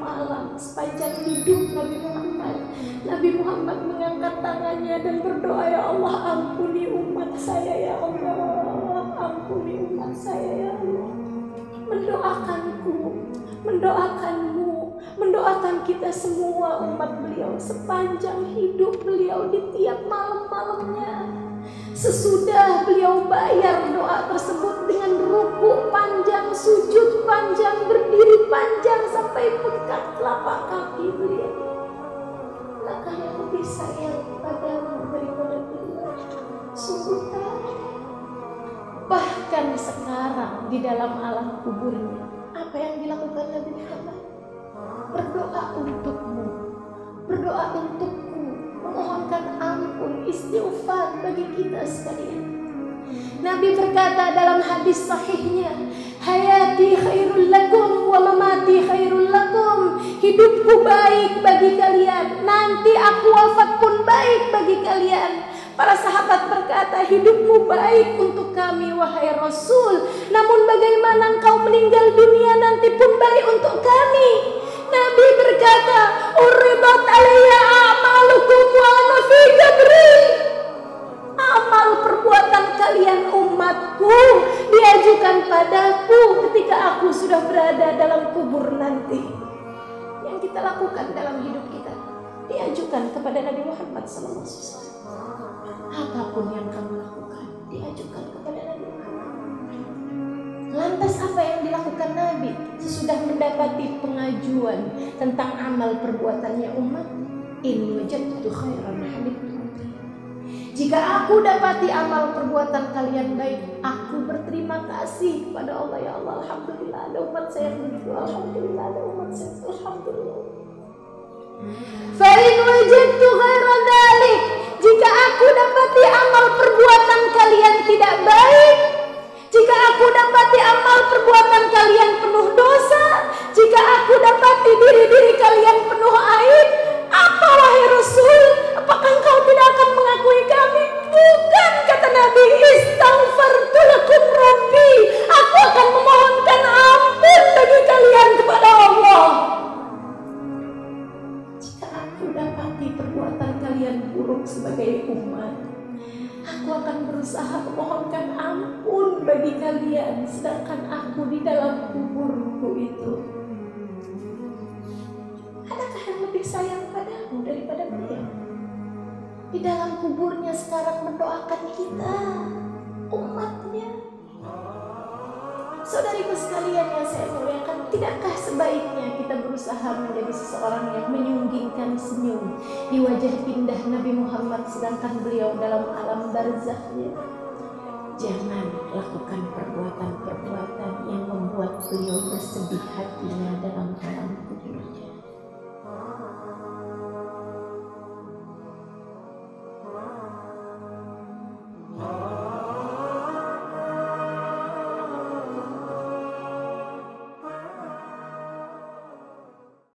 malam sepanjang hidup Nabi Muhammad. Nabi Muhammad mengangkat tangannya dan berdoa, Ya Allah ampuni umat saya ya Allah. Ampuni umat saya ya Allah. Mendoakanku, mendoakanmu, mendoakan kita semua umat beliau sepanjang hidup beliau di tiap malam-malamnya. Sesudah beliau bayar telapak kaki beliau. Maka yang lebih sayang padamu daripada beliau? Sungguh. Bahkan sekarang di dalam alam kuburnya, apa yang dilakukan Nabi Muhammad? Berdoa untukmu, berdoa untukku, memohonkan ampun, istighfar bagi kita sekalian. Nabi berkata dalam hadis sahihnya, Hidupku baik bagi kalian, nanti aku wafat pun baik bagi kalian. Para sahabat berkata, hidupmu baik untuk kami wahai Rasul. Namun bagaimana engkau meninggal dunia nanti pun baik untuk kami. Nabi berkata, Uribat alaiya a'malukum wa ana fi Jibril. Amal perbuatan kalian umatku diajukan padaku ketika aku sudah berada dalam kubur nanti. Kita lakukan dalam hidup kita diajukan kepada Nabi Muhammad SAW. Apa pun yang kamu lakukan diajukan kepada Nabi Muhammad. Lantas apa yang dilakukan Nabi sesudah mendapati pengajuan tentang amal perbuatannya umat? In wajadtu khairan hamidtu. Jika aku dapati amal perbuatan kalian baik, aku berterima kasih kepada Allah ya Allah. Alhamdulillah ada umat saya yang begitu. Alhamdulillah ada umat saya. Alhamdulillah. Fa'in wajadtu khairan kalian buruk sebagai umat, aku akan berusaha memohonkan ampun bagi kalian, sedangkan aku di dalam kuburku itu. Adakah yang lebih sayang padamu daripada beliau? Di dalam kuburnya sekarang mendoakan kita, umatnya. Saudariku sekalian yang saya muliakan, tidakkah sebaiknya berusaha menjadi seseorang yang menyunggingkan senyum di wajah indah Nabi Muhammad sedangkan beliau dalam alam barzahnya? Jangan lakukan perbuatan-perbuatan